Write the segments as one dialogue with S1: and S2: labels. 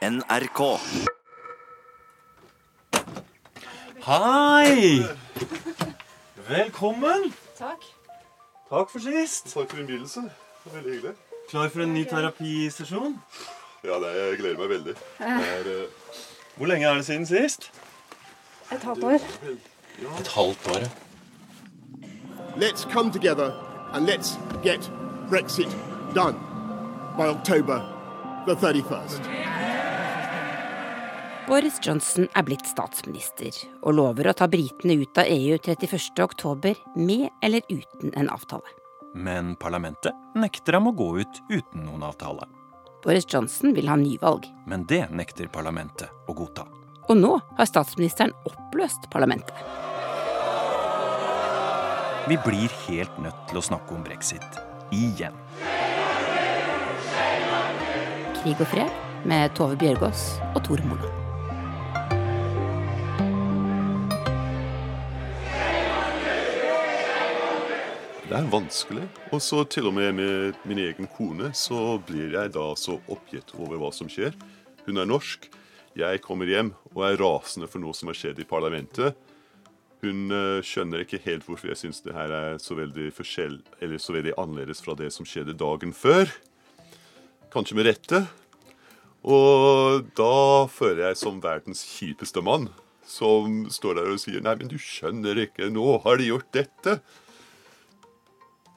S1: NRK.
S2: Hei! Velkommen.
S3: Takk.
S2: Takk for sist.
S4: Takk for innbydelsen. Veldig hyggelig.
S2: Klar for en ny terapisesjon?
S4: Ja, det, jeg gleder meg veldig. Det er, uh...
S2: Hvor lenge er det siden sist?
S3: Et halvt år.
S2: Et halvt år. ja.
S5: Let's come together and let's get Brexit done by October the 31st.
S6: Boris Johnson er blitt statsminister og lover å ta britene ut av EU 31.10 med eller uten en avtale.
S2: Men parlamentet nekter ham å gå ut uten noen avtale.
S6: Boris Johnson vil ha nyvalg,
S2: Men det nekter parlamentet å godta.
S6: og nå har statsministeren oppløst parlamentet.
S2: Vi blir helt nødt til å snakke om brexit. Igjen.
S6: Krig og fred med Tove Bjørgaas og Tor Molla.
S4: Det er vanskelig. Og så til og med med min egen kone så blir jeg da så oppgitt over hva som skjer. Hun er norsk. Jeg kommer hjem og er rasende for noe som har skjedd i parlamentet. Hun eh, skjønner ikke helt hvorfor jeg syns det her er så veldig eller så veldig annerledes fra det som skjedde dagen før. Kanskje med rette. Og da føler jeg som verdens kjipeste mann, som står der og sier Nei, men du skjønner ikke, nå har de gjort dette.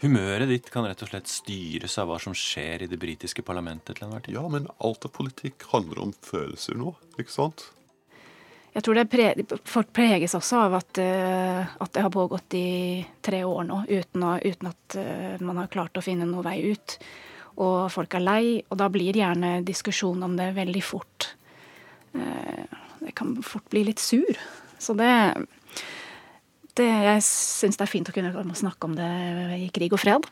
S2: Humøret ditt kan rett og slett styres av hva som skjer i det britiske parlamentet til enhver tid.
S4: Ja, men alt av politikk handler om følelser nå, ikke sant?
S3: Jeg tror det pre folk preges også av at, uh, at det har pågått i tre år nå uten, å, uten at uh, man har klart å finne noen vei ut. Og folk er lei, og da blir gjerne diskusjon om det veldig fort. Uh, det kan fort bli litt sur. Så det, det Jeg syns det er fint å kunne snakke om det i krig og fred.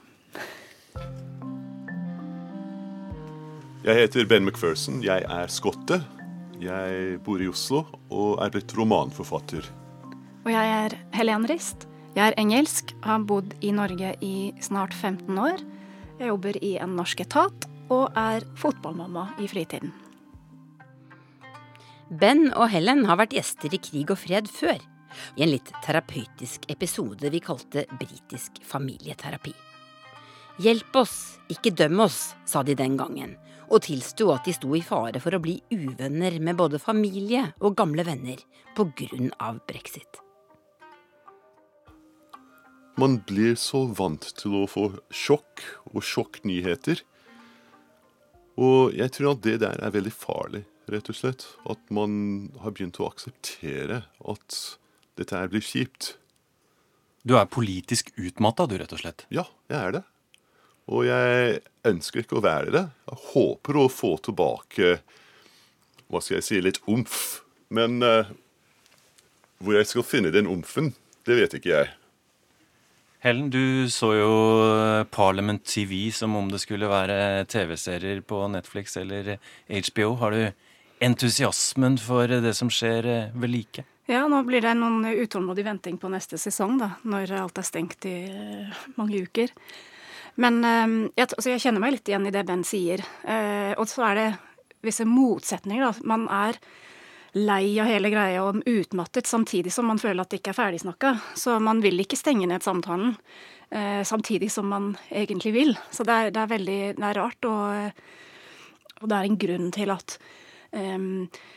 S4: Jeg heter Ben McPherson, jeg er skotte. Jeg bor i Oslo og er blitt romanforfatter.
S3: Og jeg er Helen Rist. Jeg er engelsk, har bodd i Norge i snart 15 år. Jeg jobber i en norsk etat og er fotballmamma i fritiden.
S6: Ben og Helen har vært gjester i Krig og fred før, i en litt terapeutisk episode vi kalte Britisk familieterapi. Hjelp oss, ikke døm oss, sa de den gangen, og tilsto at de sto i fare for å bli uvenner med både familie og gamle venner på grunn av brexit.
S4: Man blir så vant til å få sjokk og sjokknyheter. Og jeg tror at det der er veldig farlig, rett og slett. At man har begynt å akseptere at dette her blir kjipt.
S2: Du er politisk utmatta, du, rett og slett.
S4: Ja, jeg er det. Og jeg ønsker ikke å være det. Jeg håper å få tilbake hva skal jeg si, litt omf. Men uh, hvor jeg skal finne den omfen, det vet ikke jeg.
S2: Helen, du så jo Parliament TV som om det skulle være TV-serier på Netflix eller HBO. Har du entusiasmen for det som skjer eh, ved like?
S3: Ja, nå blir det noen utålmodig venting på neste sesong, da, når alt er stengt i eh, mange uker. Men eh, jeg, altså, jeg kjenner meg litt igjen i det Ben sier. Eh, og så er det visse motsetninger, da. Man er lei av hele greia og utmattet, samtidig som man føler at det ikke er ferdigsnakka. Så man vil ikke stenge ned samtalen, samtidig som man egentlig vil. Så det er, det er veldig det er rart, og, og det er en grunn til at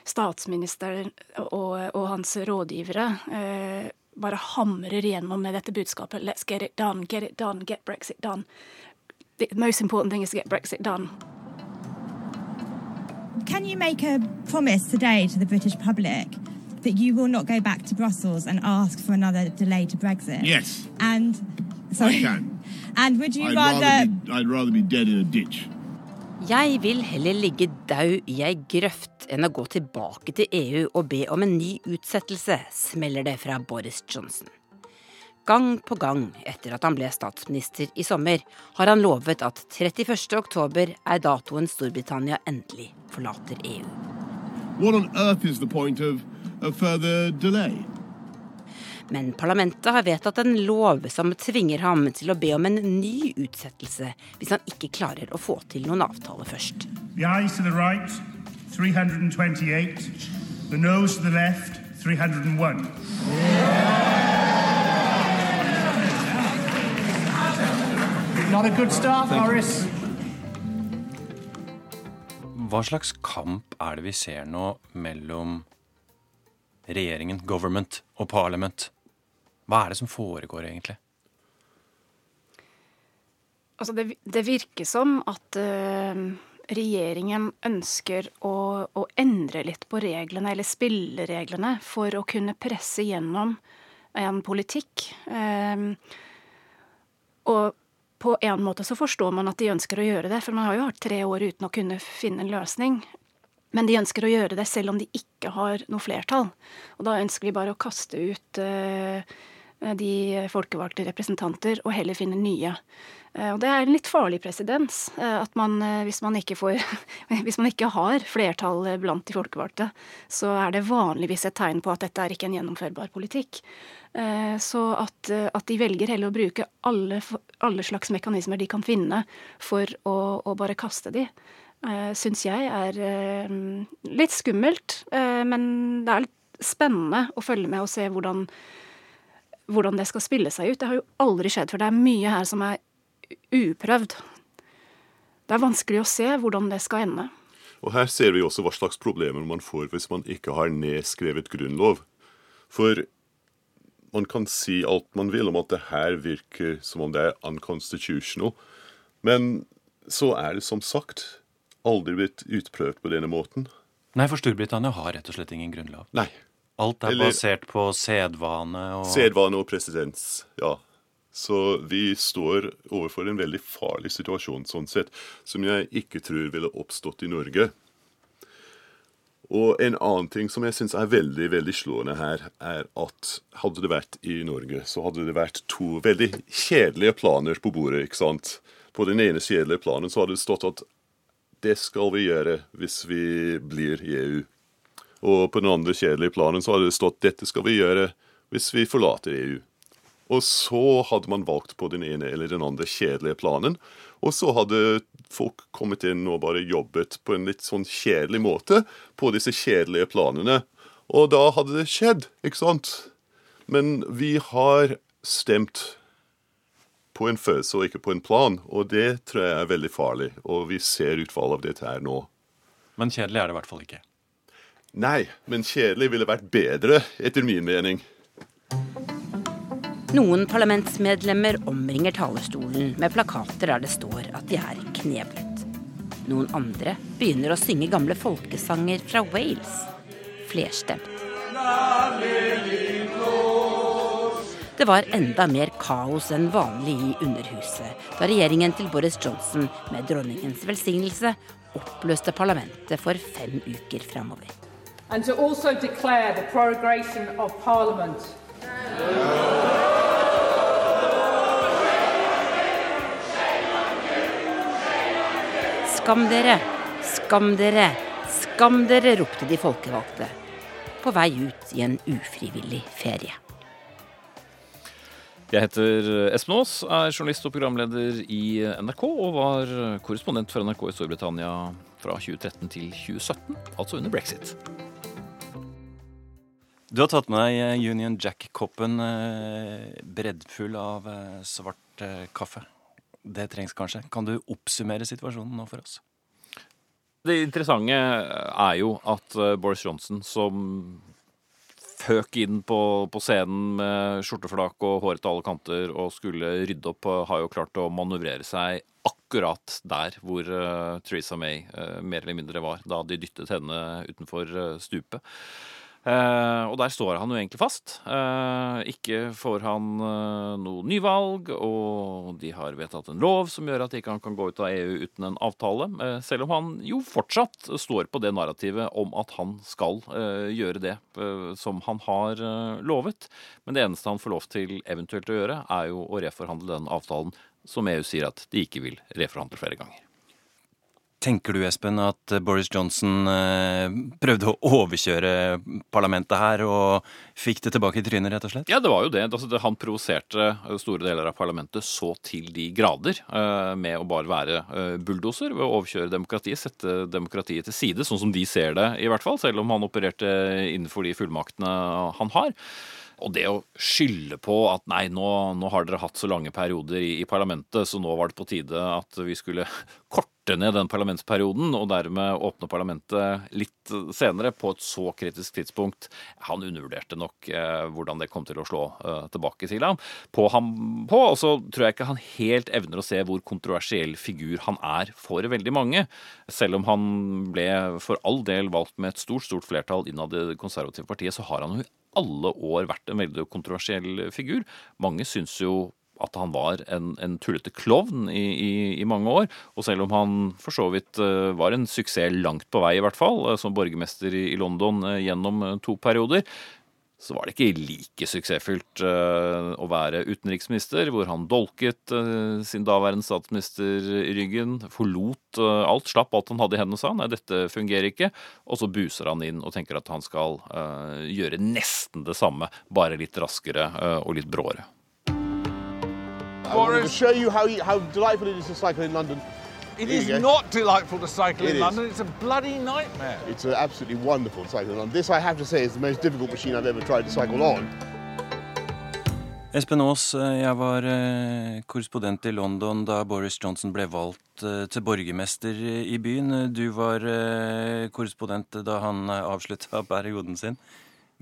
S3: statsministeren og, og, hans rådgivere uh, bare hamrer igjennom med dette budskapet. Let's get it done, get it done, get Brexit done. The most important thing is to get Brexit done.
S7: Can you make a promise today to the British public that you will not go back to Brussels and ask for another delay to Brexit?
S5: Yes,
S7: And sorry.
S5: I can.
S7: And would you
S5: I'd
S7: rather,
S5: rather, be, I'd rather be dead in a ditch.
S6: Jeg vil heller ligge daud i ei grøft enn å gå tilbake til EU og be om en ny utsettelse, smeller det fra Boris Johnson. Gang på gang etter at han ble statsminister i sommer, har han lovet at 31. oktober er datoen Storbritannia endelig forlater EU.
S5: What on earth is the point of a further delay?
S6: Men parlamentet har vedtatt en lov som tvinger ham til å be om en ny utsettelse hvis han ikke klarer å få til noen avtale først.
S8: The ayes to the right,
S1: 328. The nose to the left, 301. Not a good start, Morris.
S2: Hva slags kamp er det vi ser nå mellom regjeringen, government, og parliament? Hva er det som foregår, egentlig?
S3: Altså det, det virker som at uh, regjeringen ønsker å, å, endre litt på reglene, eller spillereglene, for å kunne presse gjennom en politikk. Uh, og på en måte så forstår man at de ønsker å gjøre det, for man har jo hatt tre år uten å kunne finne en løsning. Men de ønsker å gjøre det selv om de ikke har noe flertall. Og da ønsker de bare å kaste ut uh, de folkevalgte representanter, og heller finne nye. Eh, og det er en litt farlig presedens. Eh, at man, eh, hvis man, ikke får, hvis man ikke har flertall blant de folkevalgte, så er det vanligvis et tegn på at dette er ikke en gjennomførbar politikk. Så at, at de velger heller å bruke alle, alle, slags mekanismer de kan finne for å, å bare kaste de, syns jeg er litt skummelt. Men det er litt spennende å følge med og se hvordan hvordan det skal spille seg ut. Det har jo aldri skjedd, for det er mye her som er uprøvd. Det er vanskelig å se hvordan det skal ende.
S4: Og Her ser vi også hva slags problemer man får hvis man ikke har nedskrevet grunnlov. For man kan si alt man vil om at det her virker som om det er unconstitutional. Men så er det som sagt aldri blitt utprøvd på denne måten.
S2: Nei, for Storbritannia har rett og slett ingen grunnlov.
S4: Nei.
S2: Alt er Eller, basert på sedvane og
S4: Sedvane og presedens, ja. Så vi står overfor en veldig farlig situasjon sånn sett, som jeg ikke tror ville oppstått i Norge. Og en annen ting som jeg syns er veldig veldig slående her, er at hadde det vært i Norge, så hadde det vært to veldig kjedelige planer på bordet. ikke sant? På den ene kjedelige planen så hadde det stått at det skal vi gjøre hvis vi blir i EU. Og på den andre kjedelige planen så hadde det stått dette skal vi gjøre hvis vi forlater EU. Og så hadde man valgt på den ene eller den andre kjedelige planen. Og så hadde folk kommet inn og bare jobbet på en litt sånn kjedelig måte på disse kjedelige planene. Og da hadde det skjedd, ikke sant? Men vi har stemt på en følelse og ikke på en plan, og det tror jeg er veldig farlig. Og vi ser utfallet av dette her nå.
S2: Men kjedelig er det i hvert fall ikke.
S4: Nei, men kjedelig ville vært bedre, etter min mening.
S6: Noen parlamentsmedlemmer omringer talerstolen med plakater der det står at de er kneblet. Noen andre begynner å synge gamle folkesanger fra Wales, flerstemt. Det var enda mer kaos enn vanlig i Underhuset da regjeringen til Boris Johnson med dronningens velsignelse oppløste parlamentet for fem uker framover and to also declare the prorogation of Parliament. Skam dere, skam dere, skam dere, ropte de folkevalgte. På vei ut i en ufrivillig ferie.
S8: Jeg heter Espen Aas, er journalist og programleder i NRK og var korrespondent for NRK i Storbritannia fra 2013 til 2017, altså under brexit.
S2: Du har tatt med deg eh, Union Jack-koppen eh, breddfull av eh, svart kaffe. Det trengs kanskje. Kan du oppsummere situasjonen nå for oss?
S8: Det interessante er jo at Boris Johnson, som føk inn på, på, scenen med skjorteflak og håret til alle kanter og skulle rydde opp, har jo klart å manøvrere seg akkurat der hvor uh, Theresa May uh, mer eller mindre var da de dyttet henne utenfor uh, stupet. Uh, og der står han jo egentlig fast. Uh, ikke får han uh, noe nyvalg, og de har vedtatt en lov som gjør at ikke han kan gå ut av EU uten en avtale. selv om han jo fortsatt står på det narrativet om at han skal gjøre det som han har lovet. Men det eneste han får lov til eventuelt å gjøre, er jo å reforhandle den avtalen som EU sier at de ikke vil reforhandle flere ganger.
S2: Tenker du, Espen, at Boris Johnson eh, prøvde å overkjøre parlamentet her og fikk det tilbake i trynet, rett og slett?
S8: Ja, det var jo det. Altså, han provoserte store deler av parlamentet så til de grader eh, med å bare være eh, bulldoser ved å overkjøre demokratiet, sette demokratiet til side, sånn som de ser det i hvert fall, selv om han opererte innenfor de fullmaktene han har. Og det å skylde på at nei, nå, nå har dere hatt så lange perioder i, i, parlamentet, så nå var det på tide at vi skulle korte ned den parlamentsperioden, og dermed åpne parlamentet litt senere, på et så kritisk tidspunkt. Han undervurderte nok eh, hvordan det kom til å slå eh, tilbake til ham. På ham på, og så tror jeg ikke han helt evner å se hvor kontroversiell figur han er for veldig mange. Selv om han ble for all del valgt med et stort, stort flertall innad i det konservative partiet, så har han jo alle år vært en veldig kontroversiell figur. Mange syns jo at han var en, en tullete klovn i, i, i, mange år. Og selv om han for så vidt uh, var en suksess langt på vei, i hvert fall, uh, som borgermester i, i London uh, gjennom to perioder, så var det ikke like suksessfullt å være utenriksminister, hvor han dolket sin daværende statsminister i ryggen, forlot alt, slapp alt han hadde i hendene og sa nei, dette fungerer ikke, og så buser han inn og tenker at han skal gjøre nesten det samme, bare litt raskere og litt bråere.
S9: Boris. Show you how, how delightful it is to cycle in London.
S10: It is not delightful to cycle it in is. London. It's a bloody nightmare.
S9: It's an absolutely wonderful cycle in London. This, I have to say, is the most difficult machine I've ever tried to cycle on.
S2: Espen Aas, eh, jeg var eh, korrespondent i London da Boris Johnson ble valgt eh, til borgermester i byen. Du var korrespondent da han avslutta perioden sin.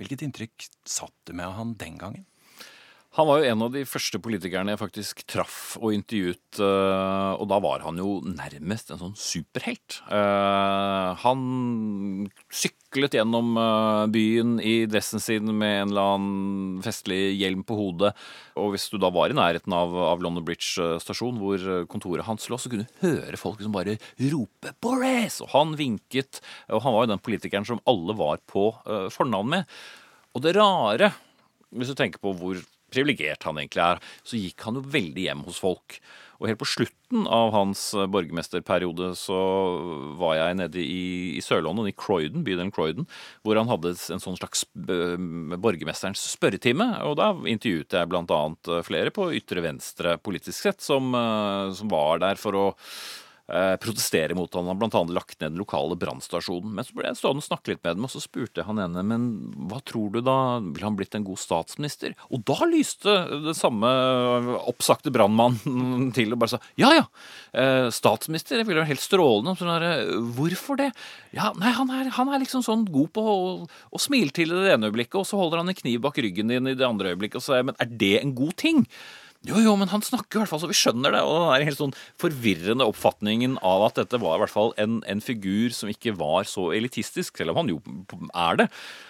S2: Hvilket inntrykk satt du med han den gangen?
S8: Han var jo en av de første politikerne jeg faktisk traff og intervjuet, eh, og da var han jo nærmest en sånn superhelt. Eh, han syklet gjennom eh, byen i dressen sin med en eller annen festlig hjelm på hodet, og hvis du da var i nærheten av, av London Bridge stasjon, hvor kontoret hans lå, så kunne du høre folk som bare rope 'Boris!' Og han vinket, og han var jo den politikeren som alle var på fornavn med. Og det rare, hvis du tenker på hvor privilegert han egentlig er, så gikk han jo veldig hjem hos folk. Og helt på slutten av hans eh, borgermesterperiode så var jeg nede i, i Sør-London, i Croydon, bydelen Croydon, hvor han hadde en sånn slags eh, borgermesterens spørretime. Og da intervjuet jeg bl.a. Eh, flere på ytre venstre politisk sett som, som var der for å Eh, protestere mot han. Han har bl.a. lagt ned den lokale brannstasjonen. Men så ble jeg stående og snakke litt med dem, og så spurte jeg han ene men hva tror du da, ville han blitt en god statsminister? Og da lyste det samme oppsagte brannmannen til og bare sa ja ja, eh, statsminister det ville vært helt strålende. Sånn Hvorfor det? Ja, nei, han er, han er, liksom sånn god på å, å smile til i det ene øyeblikket, og så holder han en kniv bak ryggen din i det andre øyeblikket, og så er men er det en god ting? Jo, jo, men han snakker i hvert fall så vi skjønner det. Og den er helt sånn forvirrende oppfatningen av at dette var i hvert fall en, en, figur som ikke var så elitistisk, selv om han jo er det.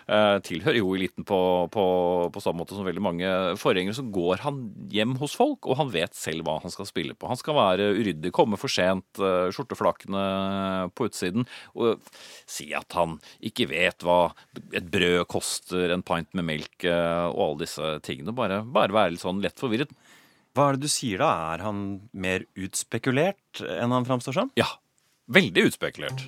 S8: Eh, tilhører jo eliten på, på, på samme måte som veldig mange forgjengere. Så går han hjem hos folk, og han vet selv hva han skal spille på. Han skal være uryddig, komme for sent, eh, skjorteflakene på utsiden, og si at han ikke vet hva et brød koster, en pint med melk eh, og alle disse tingene. Bare, bare være litt sånn lett forvirret.
S2: Hva er det du sier da? Er han mer utspekulert enn han framstår som?
S8: Ja. Veldig utspekulert.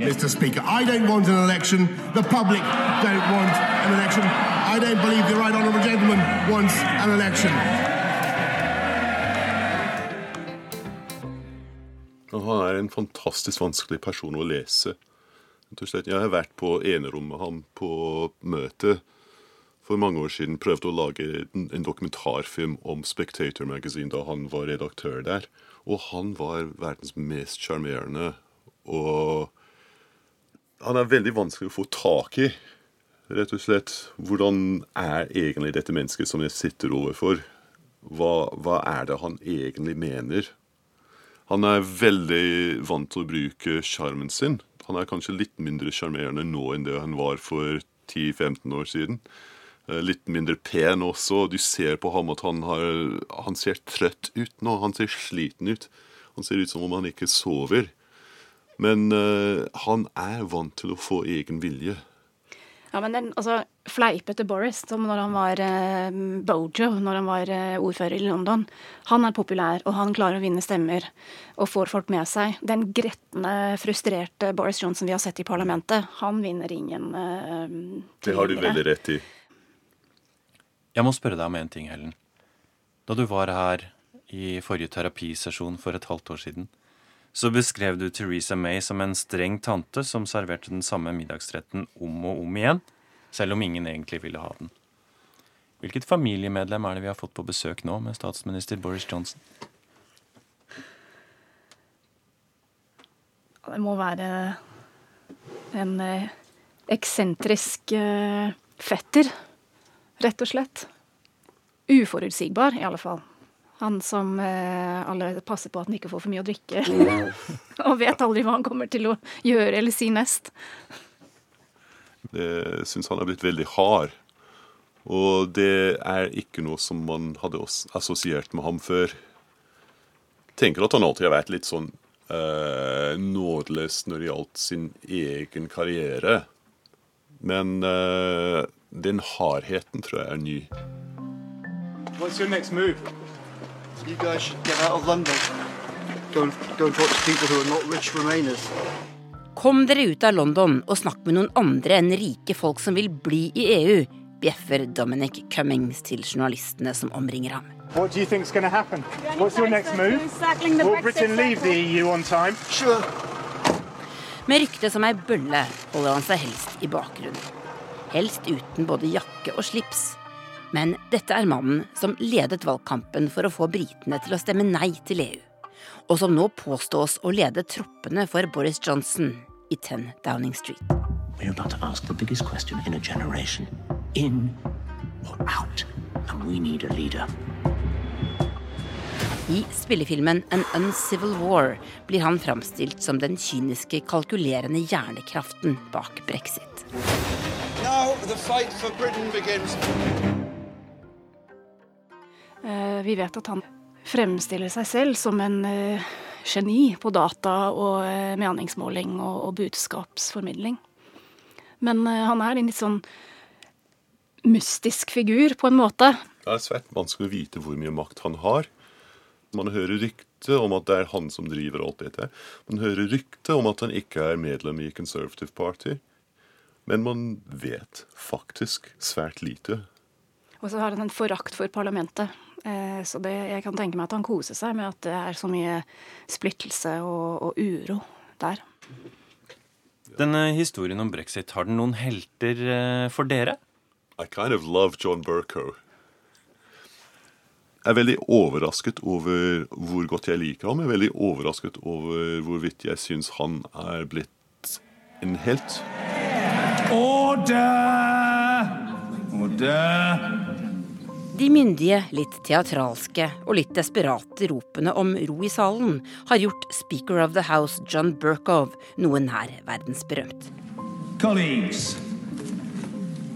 S5: Mr. Speaker, I don't want an election. The public don't want an election. I don't believe the right honourable gentleman wants an election.
S4: Han er en fantastisk vanskelig person å lese. Jeg har vært på enerom med ham på møte for mange år siden prøvde å lage en, en dokumentarfilm om Spectator Magazine da han var redaktør der. Og han var verdens mest sjarmerende. Og han er veldig vanskelig å få tak i. Rett og slett. Hvordan er egentlig dette mennesket som jeg sitter overfor? Hva, hva er det han egentlig mener? Han er veldig vant til å bruke sjarmen sin. Han er kanskje litt mindre sjarmerende nå enn det han var for 10-15 år siden. Eh, litt mindre pen også. Du ser på ham at han, har, han ser trøtt ut nå. Han ser sliten ut. Han ser ut som om han ikke sover. Men uh, han er vant til å få egen vilje.
S3: Ja, men den, altså, Fleipete Boris, som når han var eh, Bojo, når han var eh, ordfører i London, han er populær, og han klarer å vinne stemmer og får folk med seg. Den gretne, frustrerte Boris Johnson vi har sett i parlamentet, han vinner ingen eh,
S4: Det har du veldig rett i.
S2: Jeg må spørre deg om en ting, Helen. Da du var her i forrige terapisesjon for et halvt år siden, så beskrev du Teresa May som en streng tante som serverte den samme middagsretten om og om igjen, selv om ingen egentlig ville ha den. Hvilket familiemedlem er det vi har fått på besøk nå med statsminister Boris Johnson?
S3: Det må være en eh, eksentrisk eh, fetter, rett og slett. Uforutsigbar, i alle fall. Han som eh, allerede passer på at han ikke får for mye å drikke. og vet aldri hva han kommer til å gjøre eller si nest.
S4: Jeg syns han er blitt veldig hard. Og det er ikke noe som man hadde assosiert med ham før. Tenker at han alltid har vært litt sånn eh, nådeløs når det gjaldt sin egen karriere. Men eh, den hardheten tror jeg er ny.
S1: What's your next move?
S11: You guys should get out of London. Go and, talk to people who are not rich remainers.
S6: Kom dere ut av London og snakk med noen andre enn rike folk som vil bli i EU, bjeffer Dominic Cummings til journalistene som omringer ham.
S1: What do you think's going to happen? What's your next move? Will Britain leave the EU on time?
S11: Sure.
S6: Med ryktet som ei bølle holder han seg helst i bakgrunnen. Helst uten både jakke og slips. Men dette er mannen som ledet valgkampen for å få britene til å stemme nei til EU, og som nå påstås å lede troppene for Boris Johnson i 10 Downing Street.
S12: We're about to ask the biggest question in a generation. In or out? And we need a leader.
S6: I spillefilmen An Uncivil War blir han framstilt som den kyniske, kalkulerende hjernekraften bak brexit.
S11: The fight for Britain begins.
S3: Eh, vi vet at han fremstiller seg selv som en eh, geni på data og eh, meningsmåling og, og budskapsformidling. Men han er en litt sånn mystisk figur, på en måte.
S4: Det er svært vanskelig å vite hvor mye makt han har. Man hører rykte om at det er han som driver alt dette. Man hører rykte om at han ikke er medlem i Conservative Party. Men man vet faktisk svært lite.
S3: Og så har han en forakt for parlamentet. Eh, så det, jeg kan tenke meg at han koser seg med at det er så mye splittelse og, og uro der.
S2: Denne historien om brexit, har den noen helter eh, for dere?
S4: I kind of love John Burko. Jeg er veldig overrasket over hvor godt jeg liker ham. Jeg er veldig overrasket over hvorvidt jeg syns han er blitt en helt.
S1: Order! Order!
S6: De myndige, litt teatralske og litt desperate ropene om ro i salen har gjort Speaker of the House John Burkov noe nær verdensberømt.
S13: Colleagues,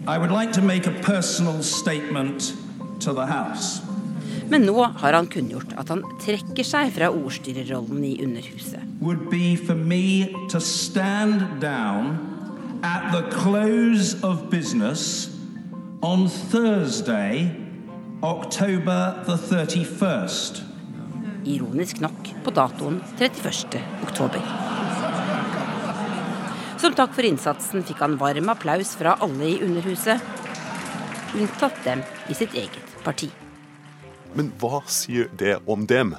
S13: I would like to make a personal statement to the House.
S6: Men nå har han kunngjort at han trekker seg fra ordstyrerrollen i Underhuset.
S13: At the close of business on Thursday October the 31st.
S6: Ironisk nok på datoen 31. oktober. Som takk for innsatsen fikk han varm applaus fra alle i Underhuset, unntatt dem i sitt eget parti.
S4: Men hva sier det om dem?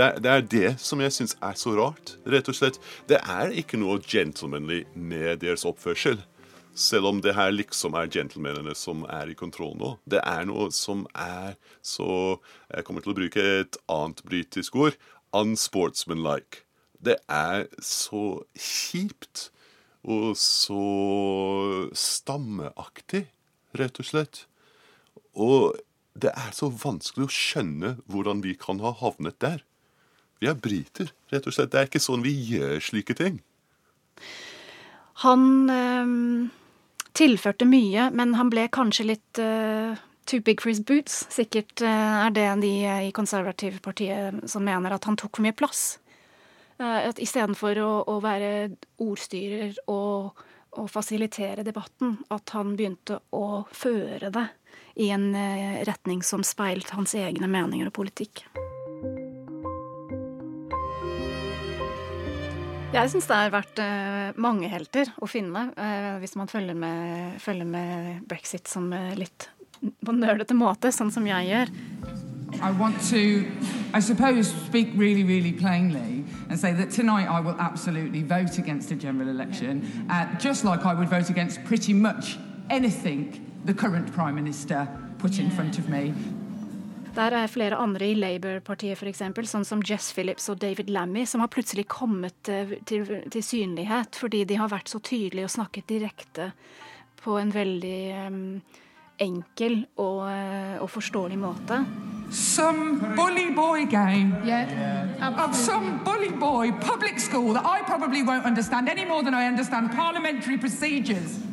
S4: Det er, det er det som jeg syns er så rart. Rett og slett. Det er ikke noe gentlemanly med deres oppførsel. Selv om det her liksom er gentlemanene som er i kontroll nå. Det er noe som er så Jeg kommer til å bruke et annet britisk ord. Unsportsmanlike. Det er så kjipt og så stammeaktig, rett og slett. Og det er så vanskelig å skjønne hvordan vi kan ha havnet der. Vi er briter, rett og slett. Det er ikke sånn vi gjør slike ting.
S3: Han øh, tilførte mye, men han ble kanskje litt øh, too big for his boots. Sikkert øh, er det de i konservativpartiet som mener at han tok for mye plass. Uh, Istedenfor å, å være ordstyrer og, og fasilitere debatten at han begynte å føre det i en eh, retning som speilte hans egne meninger og politikk. Jeg syns det har vært uh, mange helter å finne, uh, hvis man følger med, følger med, brexit som uh, litt på nølete måte, sånn som jeg gjør.
S14: I want to, I suppose, speak really, really plainly and say that tonight I will absolutely vote against a general election, just like I would vote against pretty much anything the current Prime Minister put in front of me.
S3: Der er flere andre i Labour-partiet, f.eks., sånn som Jess Phillips og David Lammy, som har plutselig kommet eh, til, til, synlighet fordi de har vært så tydelige og snakket direkte på en veldig um, enkel og, uh, og, forståelig måte.
S14: Some bully boy game yeah. of some bully boy public school that I probably won't understand any more than I understand parliamentary procedures.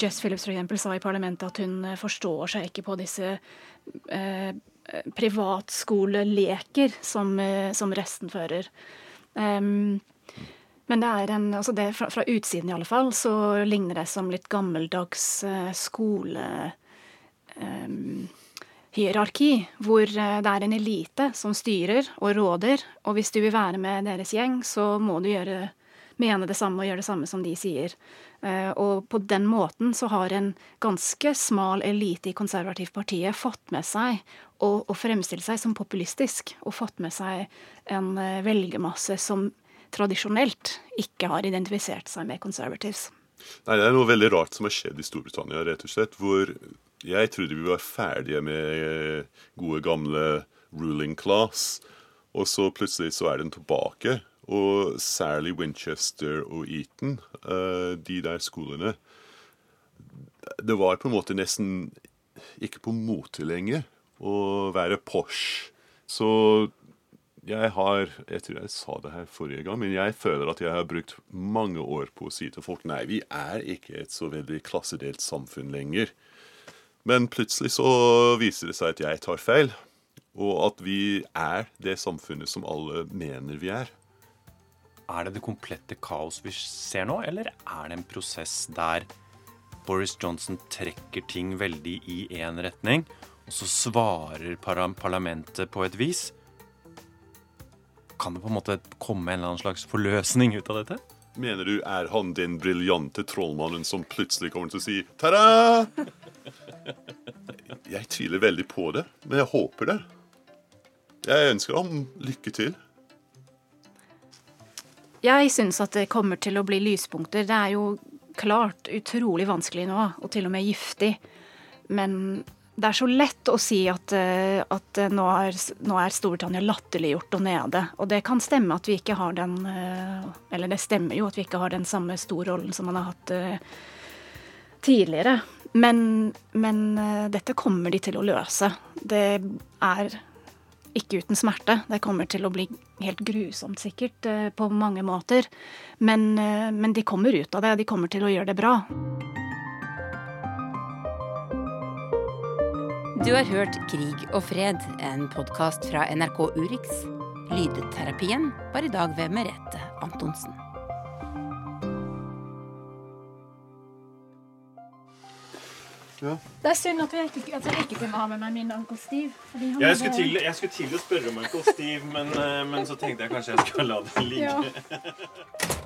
S3: Jess Phillips for eksempel, sa i parlamentet at hun eh, forstår seg ikke på disse eh, privatskoleleker som, eh, som resten fører. Um, men det er en, altså det, fra, fra, utsiden i alle fall, så ligner det som litt gammeldags eh, skolehierarki. eh, hvor det er en elite som styrer og råder, og hvis du vil være med deres gjeng, så må du gjøre, mene det samme og gjøre det samme som de sier. Eh, og på den måten så har en ganske smal elite i Konservativpartiet fått med seg å, å fremstille seg som populistisk, og fått med seg en eh, velgermasse som tradisjonelt ikke har identifisert seg med conservatives.
S4: Nei, Det er noe veldig rart som har skjedd i Storbritannia, rett og slett. Hvor jeg trodde vi var ferdige med eh, gode, gamle ruling class, og så plutselig så er den tilbake. Og særlig Winchester og Eton, eh, de der skolene Det var på en måte nesten ikke på mote lenger å være posh. Så jeg har Jeg tror jeg sa det her forrige gang, men jeg føler at jeg har brukt mange år på å si til folk nei, vi er ikke et så veldig klassedelt samfunn lenger. Men plutselig så viser det seg at jeg tar feil, og at vi er det samfunnet som alle mener vi er.
S2: Er det det komplette kaos vi ser nå, eller er det en prosess der Boris Johnson trekker ting veldig i én retning, og så svarer parlamentet på et vis? Kan det på en måte komme en eller annen slags forløsning ut av dette?
S4: Mener du er han den briljante trollmannen som plutselig kommer til å si ta-da? Jeg tviler veldig på det, men jeg håper det. Jeg ønsker ham lykke til.
S3: Jeg syns at det kommer til å bli lyspunkter. Det er jo klart utrolig vanskelig nå, og til og med giftig. Men det er så lett å si at, eh, at nå, er, nå, er, Storbritannia latterliggjort og nede. Og det kan stemme at vi ikke har den eh, Eller det stemmer jo at vi ikke har den samme storrollen som man har hatt eh, tidligere. Men, men dette kommer de til å løse. Det er ikke uten smerte. Det kommer til å bli helt grusomt, sikkert, eh, på mange måter. Men, eh, men de kommer ut av det, og de kommer til å gjøre det bra.
S6: Du har hørt Krig og fred, en podkast fra NRK Urix. Lydterapien var i dag ved Merete Antonsen.
S3: Ja. Det er synd at, ikke, at, jeg ikke kunne ha med meg min onkel Steve.
S2: Ja, jeg, skulle til, jeg, skulle til, å spørre om onkel Steve, men, eh, men, så tenkte jeg kanskje jeg skulle la det ligge. Ja.